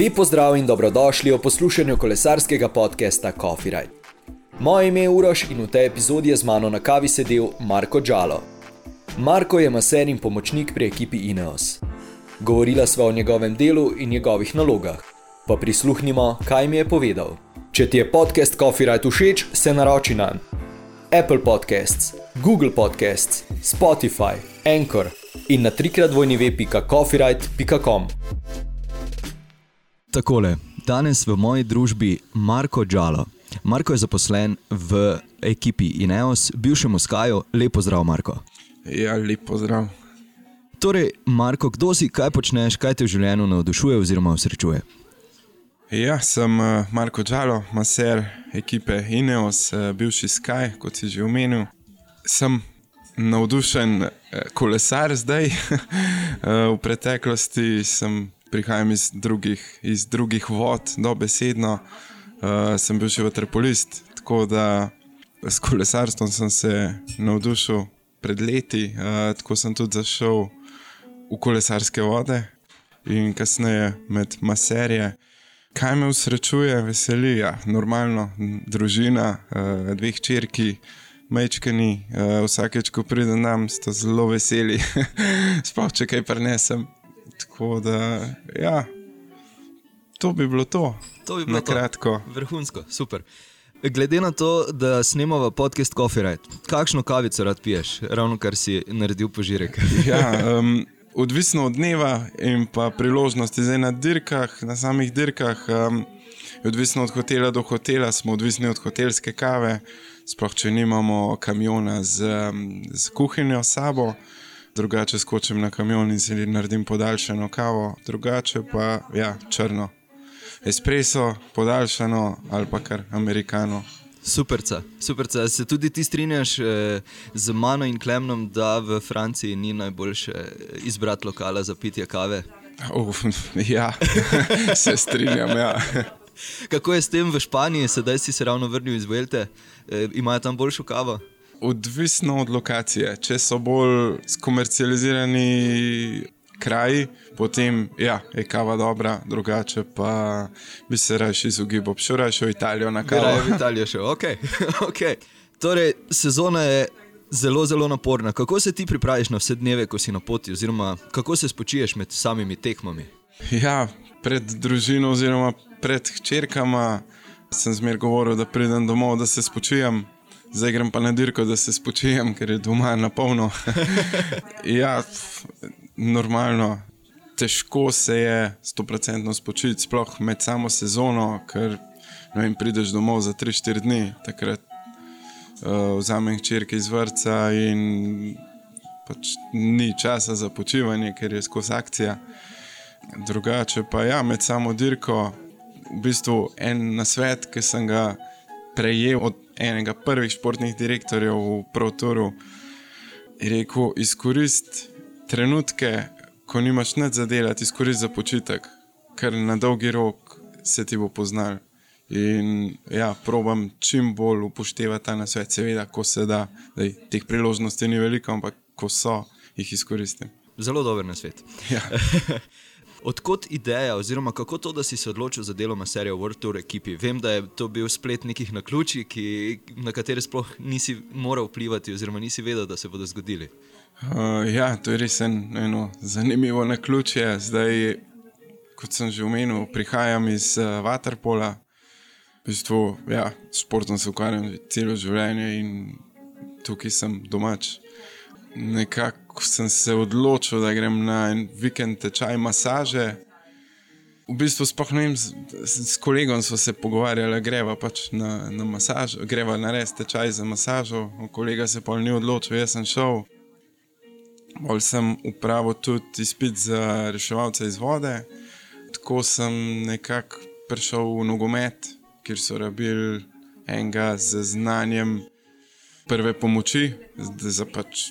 Lepo zdrav in dobrodošli v poslušanju kolesarskega podcasta Coffee Ride. Moje ime je Uroš in v tej epizodi je z mano na kavi sedel Marko Džalo. Marko je maser in pomočnik pri ekipi Ineos. Govorila sva o njegovem delu in njegovih nalogah. Pa prisluhnimo, kaj mi je povedal. Če ti je podcast Coffee Ride všeč, se naroči na Apple Podcasts, Google Podcasts, Spotify, Anchor in na trikrat vojni web.coffeeride.com. Takole, danes v moji družbi Marko Džalo. Marko je zaposlen v ekipi Ineos, bivšemu Skaju. Lepo zdrav, Marko. Ja, lepo zdrav. Torej, Marko, kdo si, kaj počneš, kaj te v življenju navdušuje oziroma usrečuje? Ja, sem uh, Marko Džalo, maser ekipe Ineos, uh, bivši Sky, kot si že omenil. Sem navdušen uh, kolesar zdaj. v preteklosti sem prihajam iz drugih, iz drugih vod, dobesedno. Uh, sem bil še vaterpolist, tako da s kolesarstvom sem se navdušil pred leti, uh, tako sem tudi zašel v kolesarske vode in kasneje med maserije. Kaj me usrečuje, veseli, ja, normalno, družina, uh, dveh črki, mečkani, uh, vsakeč, ko pridem tam, sta zelo veseli, sploh če kaj prenesem. Tako da, ja, to bi bilo to. To bi bilo na kratko. To. Vrhunsko, super. Glede na to, da snemamo podcast Coffee Ride, kakšno kavico rad piješ, ravno kar si naredil požirek? ja, um, odvisno od dneva in pa priložnosti. Zdaj na dirkah, na samih dirkah, um, odvisno od hotela do hotela, smo odvisni od hotelske kave, sploh če nimamo kamiona z, um, z kuhinjo sabo drugače skočim na kamion in si naredim podaljšano kavo, drugače pa ja, črno. Espresso, podaljšano ali pa kar amerikano. Super, super. Se tudi ti strinjaš eh, z mano in Klemnom, da v Franciji ni najboljše izbrati lokala za pitje kave? Uf, ja, se strinjam. Ja. Kako je s tem v Španiji, sedaj si se ravno vrnil iz Velte, eh, imajo tam boljšo kavo? Odvisno od lokacije. Če so bolj skomercializirani kraji, potem ja, je kava dobra, drugače pa bi se raje izogibal. Šel raje v Italijo na kavu. Raje v Italijo šel, ok. okay. Torej, sezona je zelo, zelo naporna. Kako se ti pripraviš na vse dneve, ko si na poti, oziroma kako se spočiješ med samimi tekmami? Ja, pred družino, oziroma pred hčerkama, sem zmer govoril, da pridem domov, da se spočijem zdaj grem pa na dirko, da se spočijem, ker je doma na polno. ja, normalno, težko se je stoprocentno spočiti, sploh med samo sezono, ker vem, prideš domov za 3-4 dni, takrat uh, vzamem črke iz vrca in pač ni časa za počivanje, ker je skozi akcija. Drugače pa ja, med samo dirko, v bistvu en nasvet, ki sem ga prejel od enega prvih športnih direktorjev v Protoru, rekel: izkoristi trenutke, ko nimaš nič za delati, izkoristi za počitek, ker na dolgi rok se ti bo poznal. In ja, probam čim bolj upoštevati ta nasvet, seveda, ko se da, da teh priložnosti ni veliko, ampak ko so, jih izkoristim. Zelo dober nasvet. Ja. Odkot ideja, oziroma kako to, da si se odločil za delo na seriji World Tour ekipi? Vem, da je to bil splet nekih naključij, ki, na katere sploh nisi moral vplivati, oziroma nisi vedel, da se bodo zgodili. Uh, ja, to je res en, eno zanimivo naključje. Zdaj, kot sem že omenil, prihajam iz uh, Waterpola. V bistvu, ja, športom se ukvarjam celo življenje in tukaj sem domač nekako sem se odločil, da grem na en vikend tečaj masaže. V bistvu, ne vem, s, s kolegom smo se pogovarjali, greva pač na, na masažo, greva na res tečaj za masažo. Kolega se pa ni odločil, jaz sem šel. Bolj sem upravil tudi izpit za reševalce iz vode. Tako sem nekako prišel v nogomet, kjer so rabili enega z znanjem prve pomoči. Zdaj, pač,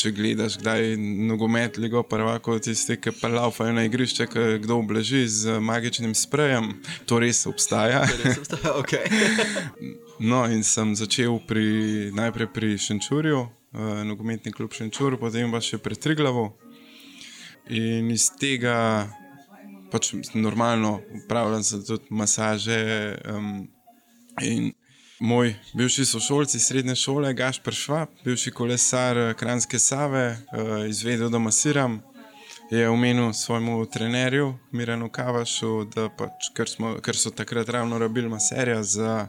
če gledaš, kdaj nogomet, ligo prvako, tiste, ki pa laufajo na igrišče, ki kdo obleži z magičnim sprejem, to res obstaja. Res obstaja okay. no, in sem začel pri, najprej pri Šenčurju, uh, nogometni klub Šenčur, potem pa še pri Triglavu. In iz tega pač normalno upravljam se tudi masaže. Um, in moj bivši sošolci srednje šole, Gašpr Švab, bivši kolesar eh, Kranske Save, uh, izvedel, da masiram. Je omenil svojemu trenerju, Miranu Kavašu, da pač, ker, smo, ker so takrat ravno rabili maserja za,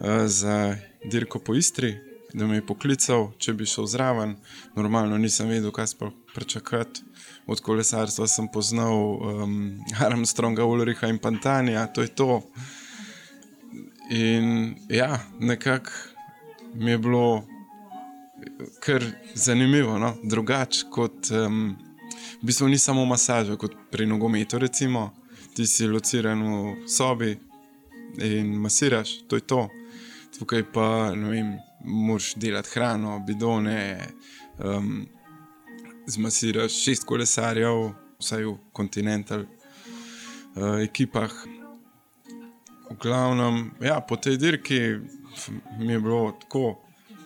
uh, za dirko po Istri, da me je poklical, če bi šel zraven. Normalno nisem vedel, kaj sploh pričakovati od kolesarstva sem poznal um, Armstronga, Ulriha in Pantanja, to je to. In ja, nekako mi je bilo kar zanimivo, no? drugače kot um, v bistvu ni samo masaža, kot pri nogometu. Recimo, ti si lociran v sobi in masiraš, to je to. Tukaj pa, ne vem, moraš delati hrano, bidone. Um, zmasiraš šest kolesarjev, vsaj v kontinental uh, ekipah. V glavnem, ja, po tej dirki mi je bilo tako,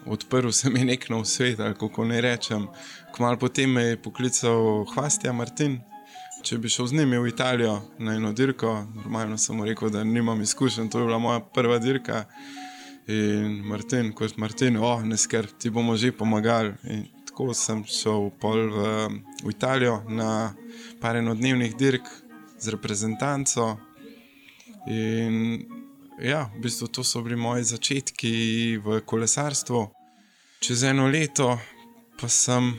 odprl se mi nek nov svet, kako ne rečem. Kmalu potem me je poklical Hvastja Martin. Če bi šel z njimi v Italijo na eno dirko, normalno sem rekel, da nimam izkušenj, to je bila moja prva dirka. In Martin, kot Martin, oh, ne skrb, ti bomo že pomagali. In tako sem šel pol v, v Italijo na par enodnevnih dirk z reprezentanco. In ja, v bistvu to so bili moji začetki v kolesarstvu. Čez eno leto pa sem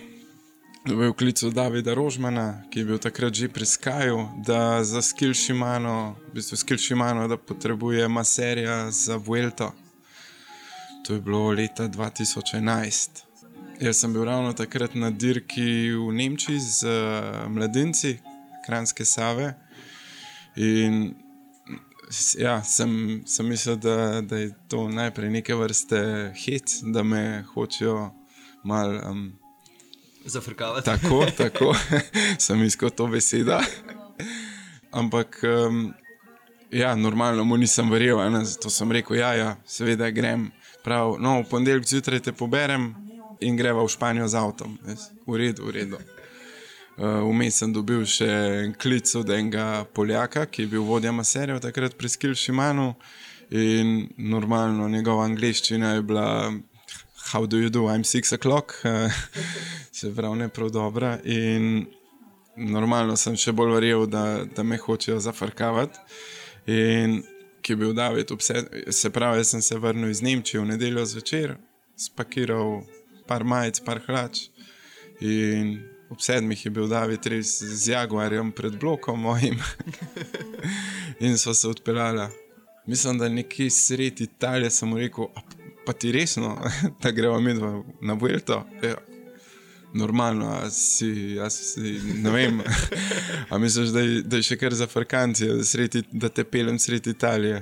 dobil klic od Davida Rožmana, ki je bil takrat že pri Skaju, da za Skilšimano, v bistvu Skilšimano, da potrebuje maserja za Vuelto. To je bilo leta 2011. Jaz sem bil ravno takrat na dirki v Nemčiji z uh, mladinci, Kranske Save. In ja, sem, sem mislil, da, da je to najprej neke vrste hit, da me hočejo malo. Um, Zafrkavati. Tako, tako, sem iskal to besedo. Ampak, um, ja, normalno mu nisem verjel, zato sem rekel, ja, ja seveda grem. Prav, no, v ponedeljek zjutraj te poberem, in greva v Španijo z avtom. V redu, v redu. Eh, vmes sem dobil še klic od enega Poljaka, ki je bil vodja Maserja takrat pri Skilšimanu in normalno njegova angliščina je bila. How do you do? I'm six o'clock, se pravi, ne prav dobro. In normalno sem še bolj verjel, da, da me hočejo zafrkavati. In ki je bil David, se pravi, sem se vrnil iz Nemčije v nedeljo zvečer, spakiral par majic, par hlač. In ob sedmih je bil David res z Jaguarjem pred blokom mojim. in so se odpeljali. Mislim, da nekje sredi Italije sem rekel, pa ti resno, da gremo mi na Vuelto. Ja. Normalno, a si, a si, ne vem, a misliš, da je, da je še kar za Farkanci, da, da te pelem sredi Italije.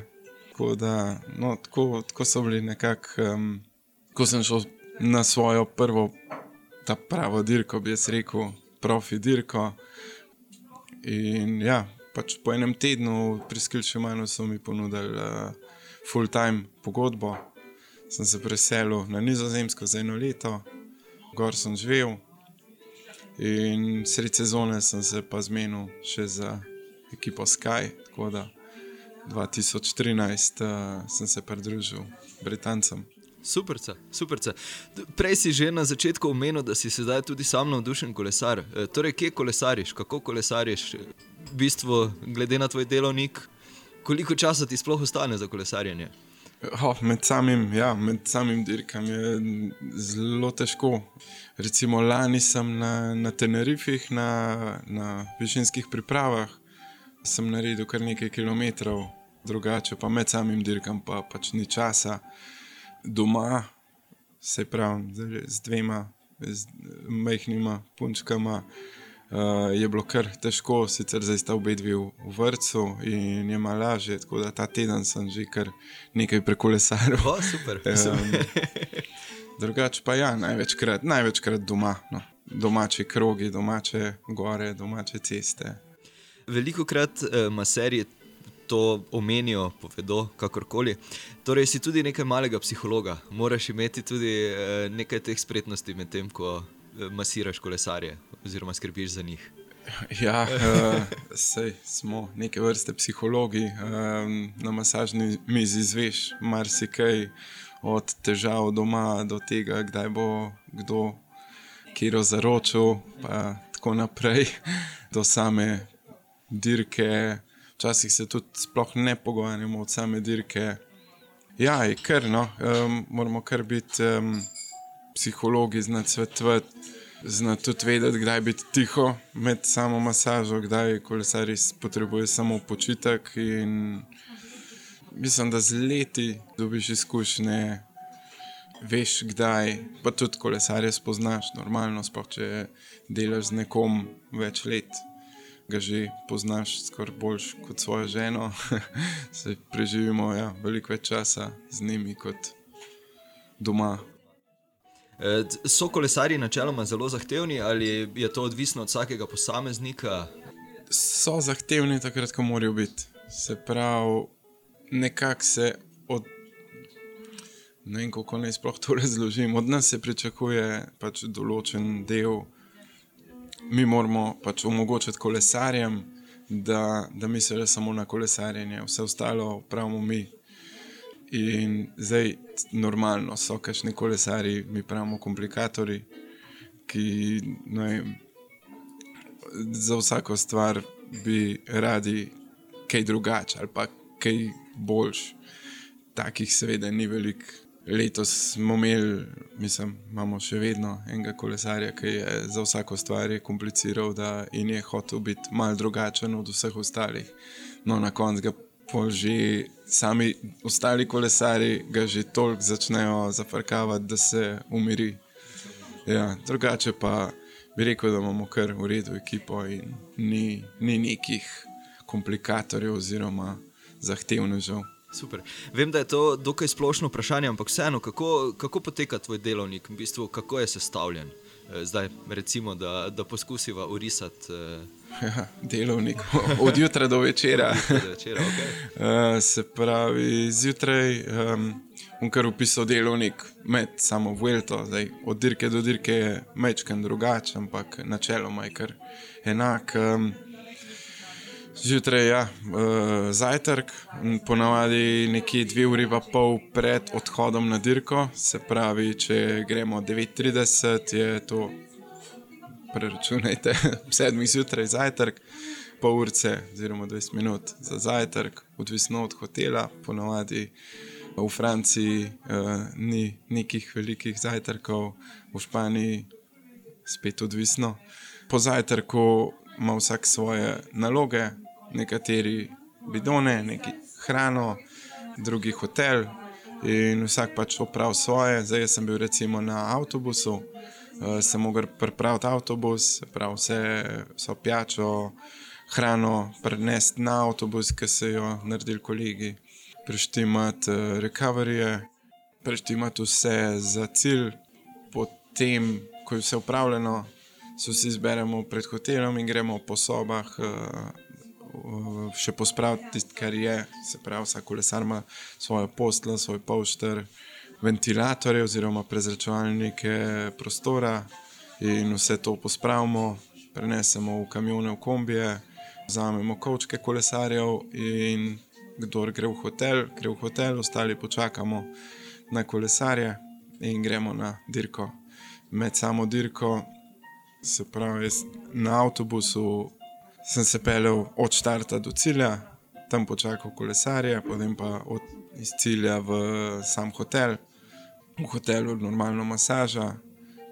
Tako, da, no, tako, tako so bili nekako, um, ko sem šel na svojo prvo, ta pravo dirko, bi jaz rekel, profi dirko. In ja, pač po enem tednu pri Skilšemanu so mi ponudili uh, full-time pogodbo. Sem se preselil na Nizozemsko za eno leto, gor sem živel. In sred sezone sem se pa zmenil še za ekipo Sky, tako da 2013 uh, sem se pridružil Britancem. Super, super. Prej si že na začetku omenil, da si sedaj tudi sam navdušen kolesar. E, torej, kje kolesariš, kako kolesariš, v bistvu, glede na tvoj delovnik, koliko časa ti sploh ostane za kolesarjenje? Oh, med, samim, ja, med samim dirkam je zelo težko. Recimo lani sem na, na Tenerifih, na, na višinskih pripravah, sem naredil kar nekaj kilometrov, drugače pa med samim dirkam pa pač ni časa doma, se pravi, z dvema z majhnima punčkama, uh, je bilo kar težko, sicer zdaj sta obe dve v, v vrtu in je malo lažje. Tako da ta teden sem že kar nekaj prekolesaril. Oh, super, um, drugače pa ja, največkrat, največkrat doma. No. Domači krogi, domače gore, domače ceste. Veliko krat uh, maserije to omenijo, povedo, kakorkoli. Torej, si tudi nekaj malega psihologa, moraš imeti tudi eh, nekaj teh spretnosti med tem, ko eh, masiraš kolesarje oziroma skrbiš za njih. Ja, uh, sej, smo neke vrste psihologi. Um, na masažni mizi izveš marsikaj, od težav doma do tega, kdaj bo kdo kiro zaročil, pa tako naprej, do same dirke. Včasih se tudi sploh ne pogovarjamo od same dirke. Ja, je kar no, um, moramo kar biti um, psihologi, znati svetovati, znati tudi vedeti, kdaj biti tiho med samo masažo, kdaj kolesar res potrebuje samo počitek. In mislim, da z leti dobiš izkušnje, veš, kdaj, pa tudi kolesarje spoznaš, normalno, spoh, če delaš z nekom več let ga že poznaš skoraj boljš kot svojo ženo. Se preživimo ja, veliko več časa z njimi kot doma. E, so kolesari načeloma zelo zahtevni ali je to odvisno od vsakega posameznika? So zahtevni takrat, ko morajo biti. Se pravi, nekako se od. Ne vem, kako naj sploh to razložim. Od nas se pričakuje pač določen del mi moramo pač omogočiti kolesarjem, da, da mislijo samo na kolesarjenje, vse ostalo pravimo mi. In zdaj, normalno so kašni kolesari, mi pravimo komplikatori, ki vem, za vsako stvar bi radi kaj drugače ali pa kaj boljš. Takih, seveda, ni veliko. Letos smo imeli, mislim, imamo še vedno enega kolesarja, ki je za vsako stvar kompliciral da, in je hotel biti mal drugačen od vseh ostalih. No, na koncu ga že sami ostali kolesari ga že toliko začnejo zafrkavati, da se umiri. Ja, drugače pa bi rekel, da imamo kar v redu ekipo in ni, ni nekih komplikatorjev oziroma zahtevnežev. Super. Vem, da je to dokaj splošno vprašanje, ampak vseeno, kako, kako poteka tvoj delovnik, v bistvu, kako je sestavljen? Eh, zdaj, recimo, da, da poskusiva urisati. Eh... Ja, delovnik od jutra do večera. do večera okay. uh, se pravi, zjutraj um, bom kar upisal delovnik med samo Vuelto, zdaj, od dirke do dirke je mečken drugačen, ampak načeloma je kar enak. Um, Zjutraj ja, uh, zajtrk, ponavadi nekje dve uri pa pol pred odhodom na dirko. Se pravi, če gremo 9:30, je to, preračunajte, 7 zjutraj zajtrk, pol urce, oziroma 20 minut za zajtrk, odvisno od hotela. Ponavadi v Franciji uh, ni nekih velikih zajtrkov, v Španiji spet odvisno. Po zajtrku ima vsak svoje naloge, nekateri bidone, neki hrano, drugi hotel in vsak pač opravi svoje. Zdaj sem bil recimo na avtobusu, uh, sem mogel pripraviti avtobus, prav vse so pijačo, hrano prenesti na avtobus, ki so jo naredili kolegi, preštimati uh, recoveryje, preštimati vse za cilj, potem, ko je vse upravljeno. So si izberemo pred hotelom in gremo po sobah, uh, še pospraviti tisto, kar je. Se pravi, vsak kolesar ima svojo poslo, svoj pošter, ventilatorje oziroma prezračevalnike prostora in vse to pospravimo, prenesemo v kamione, v kombije, vzamemo kočke kolesarjev in kdo gre v hotel, gre v hotel, ostali počakamo na kolesarje in gremo na dirko. Med samo dirko, se pravi, na avtobusu sem se pelil od štarta do cilja, tam počakal kolesarje, potem pa od iz cilja v sam hotel, v hotelu normalno masaža.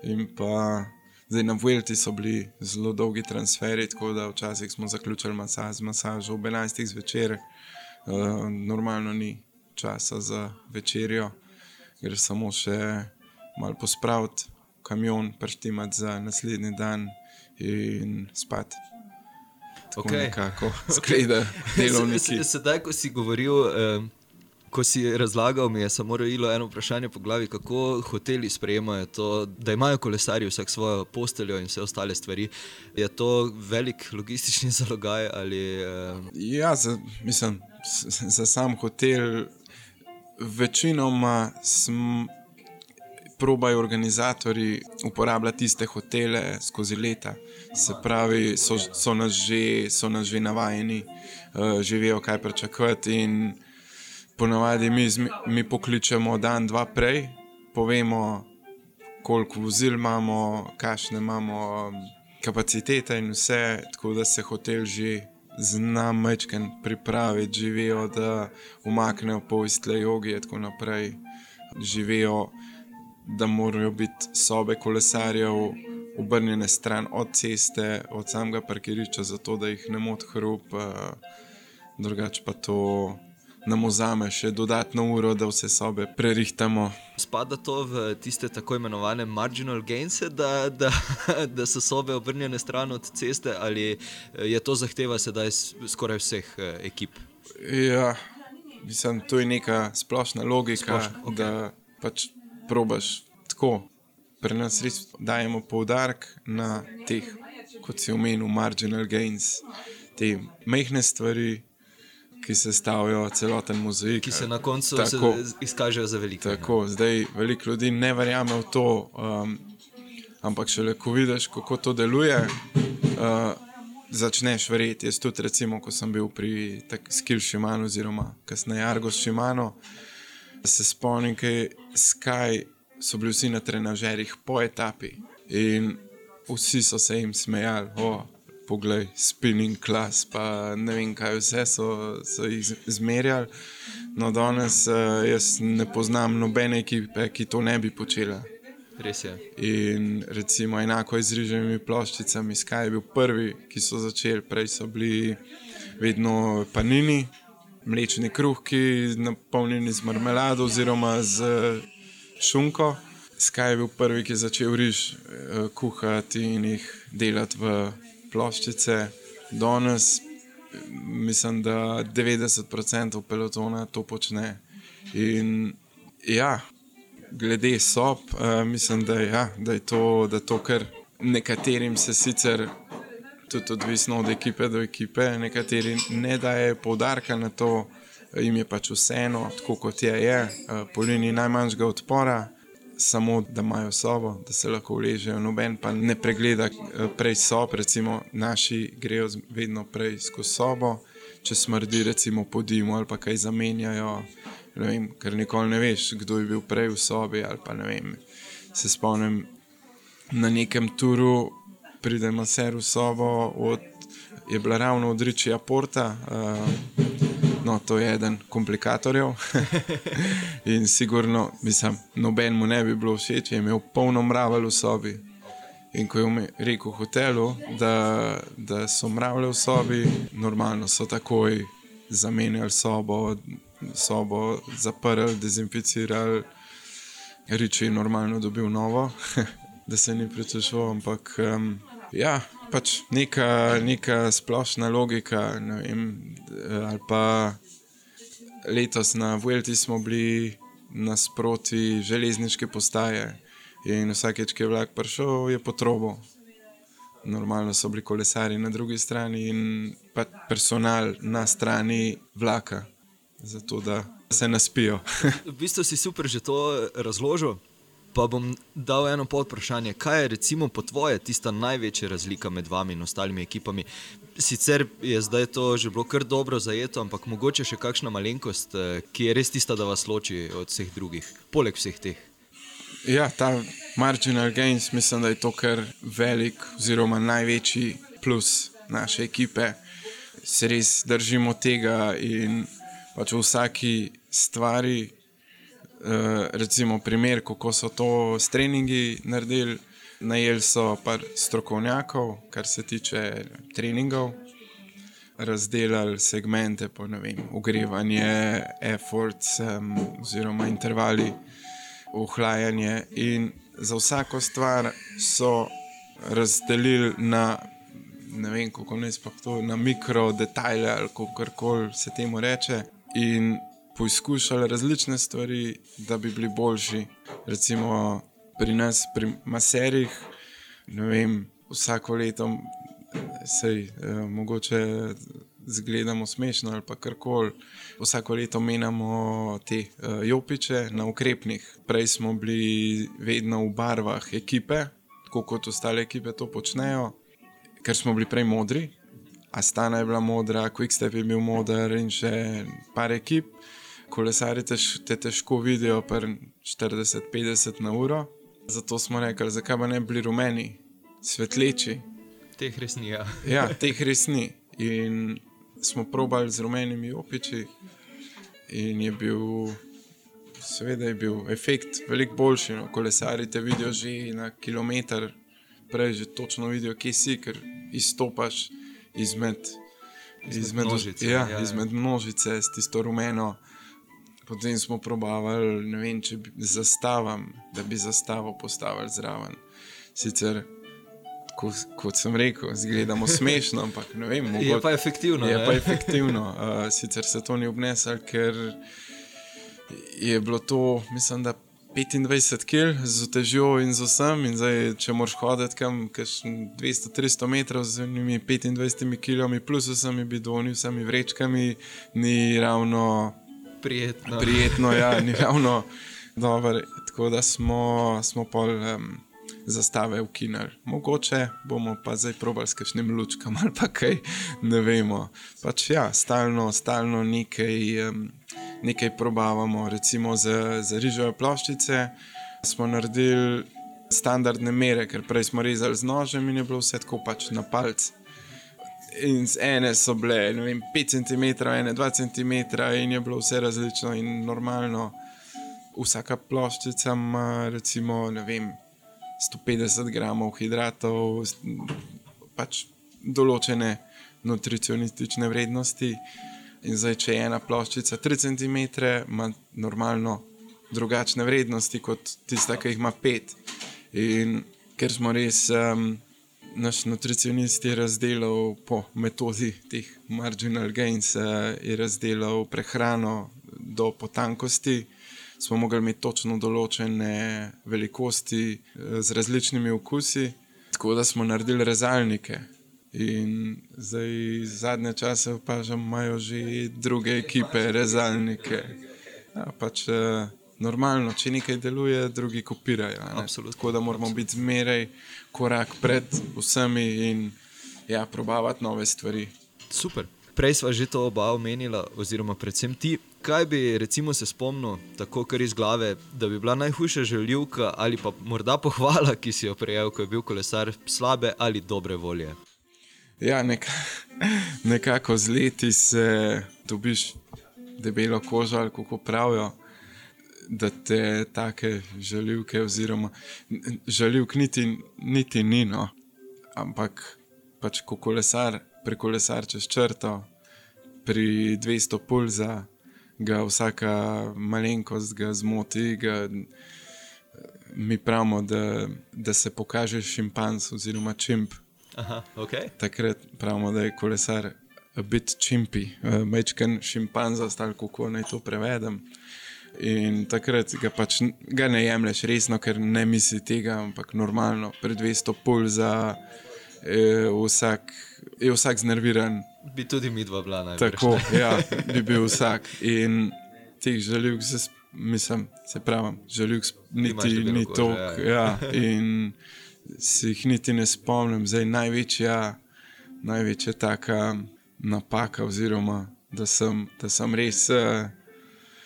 In pa zdaj na Vuelti so bili zelo dolgi transferi, tako da včasih smo zaključili masaž, masažo ob 11. zvečer, uh, normalno ni časa za večerjo, ker samo še malo pospraviti kamion, prštimati za naslednji dan in spati okay. nekako skleda delovniki. Sedaj, ko si govoril, eh, ko si razlagal, mi je samo rojilo eno vprašanje po glavi, kako hoteli sprejemajo to, da imajo kolesarji vsak svojo posteljo in vse ostale stvari. Je to velik logistični zalogaj? Ali, eh... Ja, za, mislim, za sam hotel. Večinoma smo probajo organizatori uporabljati tiste hotele skozi leta. Se pravi, so, so, nas, že, so nas že navajeni, uh, živijo kaj pričakovati. In ponavadi mi, mi pokličemo dan, dva prej, povemo, koliko vozil imamo, kakšne imamo um, kapacitete in vse, tako da se hotel že zna mečken pripraviti, živijo, da umaknejo poistle jogi in tako naprej. Živijo, da morajo biti sobe kolesarjev obrnjene stran od ceste, od samega parkirišča, zato da jih ne moti hrup, uh, drugače pa to nam vzame še dodatno uro, da vse sobe prerihtamo. Spada to v tiste tako imenovane marginal gains, da, da, da so sobe obrnjene stran od ceste, ali je to zahteva sedaj skoraj vseh eh, ekip? Ja, mislim, to je neka splošna logika, Splošno, okay. da pač probaš tako. Pri nas res dajemo poudarek na teh, kot si omenil, marginal gains, te mehke stvari, ki se stavijo celoten mozaik. Ki se na koncu tako, izkažejo za veliko. Tako, zdaj veliko ljudi ne verjame v to, um, ampak šele ko vidiš, kako to deluje, uh, začneš verjeti. Jaz tudi, recimo, ko sem bil pri Skill Shimano, oziroma kasneje Argo Shimano, se spomnim, da so bili vsi na trenažerjih po etapi in vsi so se jim smejali. Oh, poglej, spinning class, pa ne vem, kaj vse so, so jih zmerjali. No, danes uh, jaz ne poznam nobene ekipe, ki to ne bi počela. Res je. In recimo enako z rižnimi ploščicami, Sky je bil prvi, ki so začeli, prej so bili vedno panini, mlečni kruhki, napolnjeni z marmelado oziroma z šunko. Sky je bil prvi, ki je začel riž uh, kuhati in jih delati v ploščice, danes mislim, da 90% pelotona to počne. In ja, glede sob, mislim, da, ja, da je to, da to, kar nekaterim se sicer. Tudi odvisno od ekipe do ekipe, nekateri ne dajo poudarka na to, jim je pač vseeno, tako kot je, je po liniji najmanjšega odpora samo da imajo sobo, da se lahko uležejo. Noben pa ne pregleda eh, prej sob, recimo naši grejo vedno prej skozi sobo, če smrdi, recimo po dimu ali pa kaj zamenjajo. Vem, ker nikoli ne veš, kdo je bil prej v sobi. Vem, se spomnim na nekem turu, pridemo se v sobo, od, je bila ravno od Ričija Porta. Uh, No, to je eden komplikatorjev. in sigurno, mislim, noben mu ne bi bilo všeč, je imel polno mravelj v sobi. In ko je rekel v hotelu, da, da so mravlje v sobi, normalno so takoj zamenjali sobo, sobo zaprli, dezinficirali, reči normalno dobil novo, da se ni pritožil, ampak. Um, Ja, pač neka, neka splošna logika. Vem, ali pa letos na Vuelti smo bili nasproti železniške postaje in vsakeč, ki je vlak prišel, je potrobo. Normalno so bili kolesari na drugi strani in pa personal na strani vlaka, zato da se naspijo. v bistvu si super že to razložil. Pa bom dal eno pod vprašanje, kaj je recimo po tvoje tista največja razlika med vami in ostalimi ekipami? Sicer je zdaj to že bilo kar dobro zajeto, ampak mogoče še kakšna malenkost, eh, ki je res tista, da vas loči od vseh drugih, poleg vseh teh. Ja, ta marginal gains, mislim, da je to kar velik, oziroma največji plus naše ekipe. Se res držimo tega in pač v vsaki stvari. Eh, recimo primer, kako so to s treningi naredili. Najeli so par strokovnjakov, kar se tiče treningov, razdelili segmente, po ne vem, ogrevanje, efforts, um, oziroma intervali, ohlajanje. In za vsako stvar so razdelili na, ne vem, kako naj sploh to, na mikro detajle ali kako koli se temu reče. In poizkušali različne stvari, da bi bili boljši. Recimo pri nas, pri maserih, ne vem, vsako leto se je eh, mogoče zgledamo smešno ali pa karkoli. Vsako leto menjamo te uh, jopiče na ukrepnih. Prej smo bili vedno v barvah ekipe, tako kot ostale ekipe to počnejo, ker smo bili prej modri. Astana je bila modra, Quickstep je bil moder in še par ekip. Kolesari te težko vidijo, pa 40-50 na uro. Zato smo rekli, zakaj pa ne bi bili rumeni, svetleči. Teh res ni. Ja, ja teh res ni. In smo probali z rumenimi opiči, in je bil, seveda, je bil efekt veliko boljši. No. Kolesari te vidijo že na kilometr, prej že točno vidijo, kje si, ker izstopaš izmed, izmed, izmed množice. Ja, ja, izmed množice s tisto rumeno. Potem smo probavali, ne vem, če bi zastavam, da bi zastavo postavili zraven. Sicer, ko, kot sem rekel, zgledamo smešno, ampak ne vem, mogoče, je pa efektivno. Je ne? pa efektivno. Uh, sicer se to ni obnesel, ker je bilo to, mislim, da 25 km z težjo in z vsem. In zdaj, če moraš hoditi kam 200-300 metrov z njimi 25 km, plus vsemi bidoni, vsemi vrečkami, ni ravno prijetno. Prijetno, ja, ni ravno dobro. Tako da smo, smo pol. Um, Zastave ukinili. Mogoče bomo pa zdaj probali s kakšnim lučkom ali pa kaj, ne vemo. Pač ja, stalno, stalno nekaj, um, nekaj probavamo, recimo za, za rižove ploščice. Smo naredili standardne mere, ker prej smo rezali z nožem in je bilo vse tako pač na palc. In ene so bile, ne vem, 5 cm, ene 2 cm, in je bilo vse različno in normalno. Vsaka ploščica ima, recimo, vem, 150 gramov hidratov, pač določene nutricionistične vrednosti. In zdaj, če je ena ploščica 3 cm, ima normalno drugačne vrednosti kot tista, ki jih ima 5. In ker smo res, um, naš nutricionist je razdelil po metodi teh marginal gains, uh, je razdelil prehrano do potankosti. Smo mogli imeti točno določene velikosti z različnimi okusi, tako da smo naredili rezalnike. In zdaj zadnje čase opažam, da imajo že druge ekipe, rezalnike. Ja, pač, eh, normalno, če nekaj deluje, drugi kopirajo. Tako da moramo Absolut. biti zmeraj korak pred vsemi in ja, probavati nove stvari. Super. Prej smo že to oba omenila, oziroma predvsem ti. Kaj bi recimo se spomnil, tako kar iz glave, da bi bila najhujša željivka ali pa morda pohvala, ki si jo prejel, ko je bil kolesar slabe ali dobre volje? Ja, nek, nekako z leti se dobiš debelo kožo, ali kako pravijo, da te take žaljivke, oziroma žaljivk niti, niti ni, no. ampak pač ko kolesar, prekolesar čez črto, pri 200 pulza, ga vsaka malenkost ga zmoti. Ga, mi pravimo, da, da se pokaže šimpanz oziroma čimp. Aha, okay. Takrat pravimo, da je kolesar a bit čimpi, mečken šimpanza, stal kako naj to prevedem. In takrat ga pač ga ne jemliš resno, ker ne misli tega, ampak normalno, pred 200 pol za je vsak, je vsak znerviran. Bi tudi mi dva bila najbolj. Tako, ja, bi bil vsak. In teh željivk, mislim, se pravi, željivk niti ni toliko. Ja. ja, in se jih niti ne spomnim, zdaj največja, največja taka napaka, oziroma da sem, da sem res uh,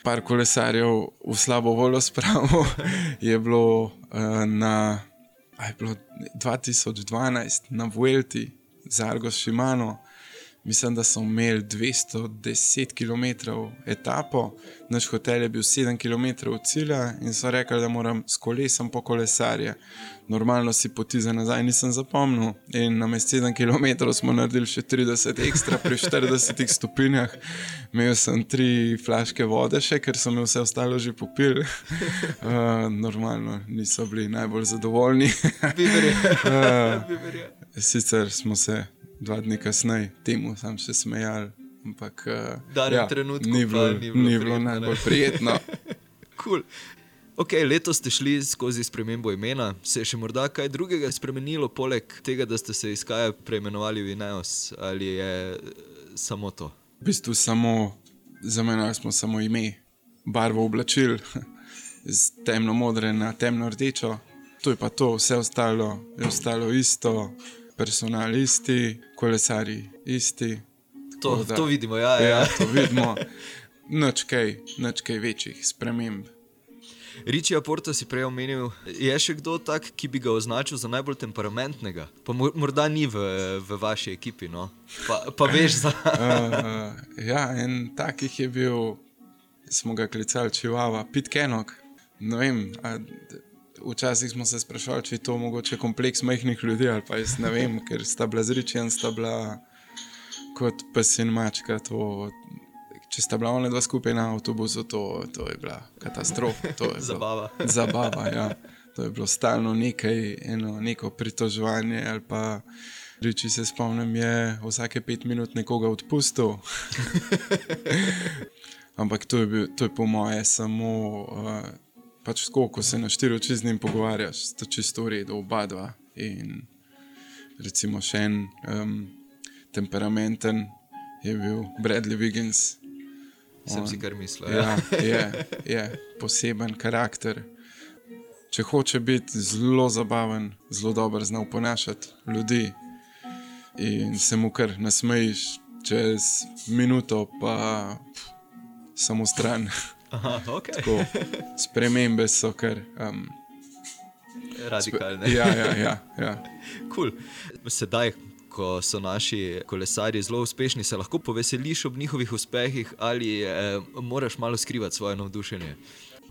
par kolesarjev v slabo voljo spravil, je bilo uh, na je bilo 2012 na Vuelti, Zargo Šimano mislim, da so imeli 210 km etapo, naš hotel je bil 7 km od cilja in so rekli, da moram s kolesom po kolesarje. Normalno si poti za nazaj nisem zapomnil in na mestu 7 km smo naredili še 30 ekstra pri 40 stopinjah. Imel sem tri flaške vode, še ker so mi vse ostalo že popili. Uh, normalno niso bili najbolj zadovoljni. uh, sicer smo se dva dni kasneje temu sam še smejal. Ampak uh, ja, ni bilo, ni bilo, ni bilo najbolj prijetno. cool. okay, letos ste šli skozi spremembo imena, se je še morda kaj drugega spremenilo, poleg tega, da ste se iz Kaja preimenovali v Ineos, ali je samo to? V bistvu samo zamenjali smo samo ime, barvo oblačil, z temno modre na temno rdečo. To je pa to, vse ostalo je ostalo isto, personal isti, kolesari isti. To, da- to vidimo, ja. Ja, ja. to vidimo. Nič kaj, nič kaj večjih sprememb. Ričija Porto si prej omenil, je še kdo tak, ki bi ga označil za najbolj temperamentnega? Pa mor- morda ni v, v vaši ekipi, no? pa, pa veš za. Uh, ja, en takih je bil, smo ga klicali Čivava, Pit Kenok. Ne vem, a, včasih smo se sprašvali, če je to mogoče kompleks majhnih ljudi ali pa jaz ne vem, ker sta bila z Ričijem, sta bila kot pes in mačka. To, če sta bila ona dva skupaj na avtobusu, to, to je bila katastrofa. to je bilo- Zabava. Zabava, ja. To je bilo stalno nekaj, eno, neko pritoževanje. ali Pa, reči se spomnim, je vsake pet minut nekoga odpustil. Ampak to je, bil, to je po moje samo uh, pač tako, ko se na štiri oči z njim pogovarjaš, sta čisto v redu, oba dva. In recimo še en um, temperamenten je bil Bradley Wiggins. Sem On- si kar mislil. Ja. Ja, je, je poseben karakter. Če hoče biti zelo zabaven, zelo dober, zna oponašati ljudi in se mu kar nasmejiš, čez minuto pa pf, samo stran. Aha, ok. Tako, spremembe so kar. Um, Radikalne. ja, ja, ja, ja. Cool. Sedaj, ko so naši kolesarji zelo uspešni, se lahko poveseliš ob njihovih uspehih ali eh, moraš malo skrivati svoje navdušenje.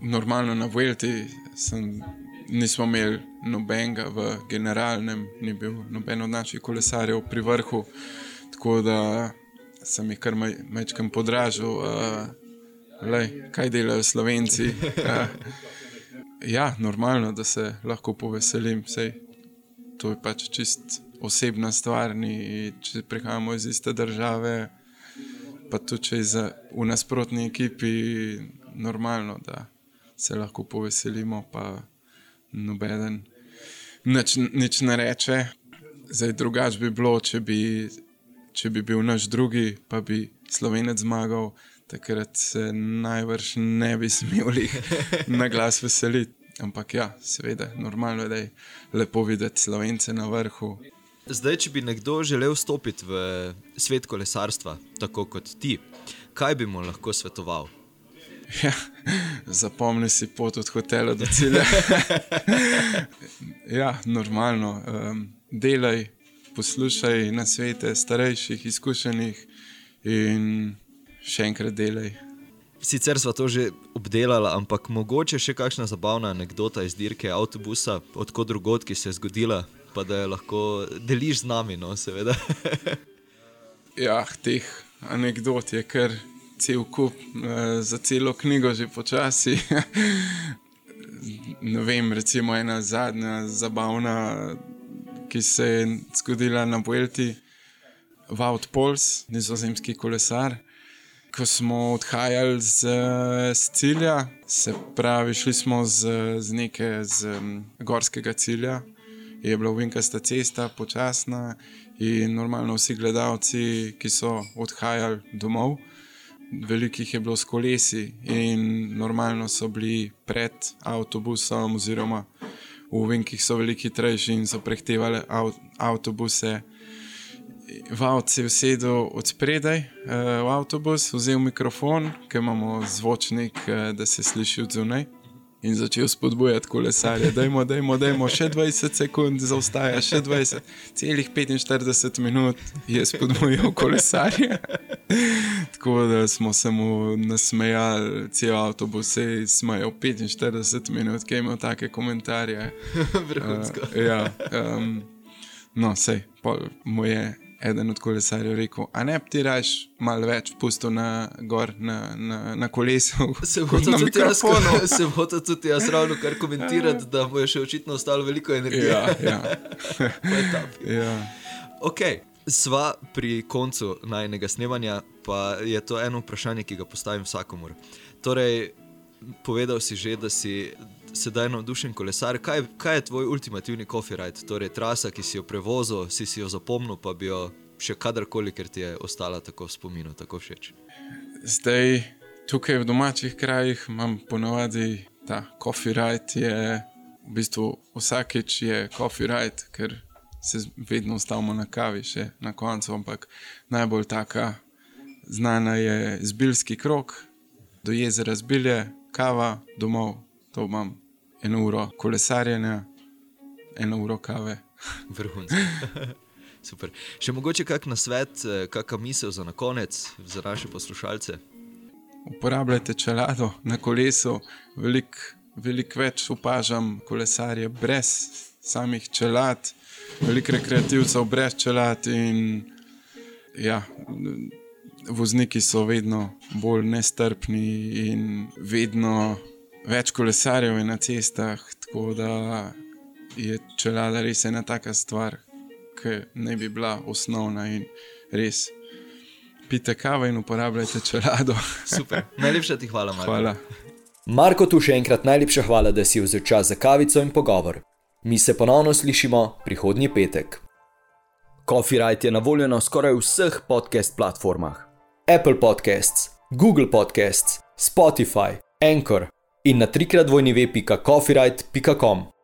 Normalno na Vuelti sem, nismo imeli nobenega v generalnem, ni bil noben od naših kolesarjev pri vrhu, tako da sem jih kar maj- majčkam podražil, uh, lej, kaj delajo Slovenci. Uh, ja, normalno, da se lahko poveselim, sej to je pač čist osebna stvar, ni, če prihajamo iz iste države. Pa tudi, če je za- v nasprotni ekipi normalno, da se lahko poveselimo, pa nobeden nič, nič ne reče. Zdaj, drugače bi bilo, če bi, če bi bil naš drugi, pa bi slovenec zmagal, takrat se najbrž ne bi smeli na glas veseliti. Ampak ja, seveda, normalno je, da je lepo videti slovence na vrhu. Zdaj, če bi nekdo želel vstopiti v svet kolesarstva, tako kot ti, kaj bi mu lahko svetoval? Ja, zapomni si pot od hotela do cilja. ja, normalno. Um, delaj, poslušaj na svete starejših, izkušenih in še enkrat delaj. Sicer smo to že obdelali, ampak mogoče še kakšna zabavna anekdota iz dirke avtobusa, odkot drugod, ki se je zgodila, pa da jo lahko deliš z nami, no, seveda. Ja, teh anegdot je kar cel kup, eh, za celo knjigo že počasi. ne vem, recimo ena zadnja zabavna, ki se je zgodila na Vuelti, Wout Pols, nizozemski kolesar. Ko smo odhajali z, z cilja, se pravi, šli smo z, z neke z, um, gorskega cilja, je bila uvinkasta cesta, počasna in normalno vsi gledalci, ki so odhajali domov, veliko jih je bilo s kolesi in normalno so bili pred avtobusom, oziroma v uvinkih so veliko hitrejši in so prehtevali av, avtobuse. Vavc se je usedel od spredaj uh, v avtobus, vzel mikrofon, ker imamo zvočnik, uh, da se sliši od zunaj. In začel spodbujati kolesarje, da je, da je, še 20 sekund, zaostaja še 20, celih 45 minut je spodbujal kolesarje. Tako da smo se mu nasmejali, cel avtobus se je smejal 45 minut, ki je imel take komentarje. Vrhunsko. Uh, ja, um, no, sej, mu je eden od kolesarjev rekel, a ne bi ti raš malo več pustil na, gor, na, na, na kolesu. Se bo to tudi jaz, se bo to tudi jaz ravno kar komentirati, da bo še očitno ostalo veliko energije. Ja, ja. Ja. Ok, sva pri koncu najnega snemanja, pa je to eno vprašanje, ki ga postavim vsakomur. Torej, povedal si že, da si sedaj navdušen kolesar. Kaj, kaj je tvoj ultimativni coffee ride, torej trasa, ki si jo prevozil, si si jo zapomnil, pa bi jo še kadarkoli, ker ti je ostala tako v spominu, tako všeč? Zdaj, tukaj v domačih krajih imam ponovadi ta coffee ride, je v bistvu vsakeč je coffee ride, ker se vedno ustavimo na kavi, še na koncu, ampak najbolj taka znana je zbilski krok, do jezera zbilje, kava, domov, to imam eno uro kolesarjenja, eno uro kave. Vrhunsko. Super. Še mogoče kak na svet, kakšna misel za konec, za naše poslušalce? Uporabljajte čelado na kolesu, veliko velik več opažam kolesarje brez samih čelad, veliko rekreativcev brez čelad. In, ja, vozniki so vedno bolj nestrpni in vedno več kolesarjev je na cestah, tako da je čelada res ena taka stvar, ki ne bi bila osnovna in res. Pite kavo in uporabljajte čelado. Super. Najlepša ti hvala, Marko. Hvala. Marko, tu še enkrat najlepša hvala, da si vzel čas za kavico in pogovor. Mi se ponovno slišimo prihodnji petek. Copyright je na voljo na skoraj vseh podcast platformah: Apple Podcasts, Google Podcasts, Spotify, Anchor in na trikrat vojni ve.coffeeright.com.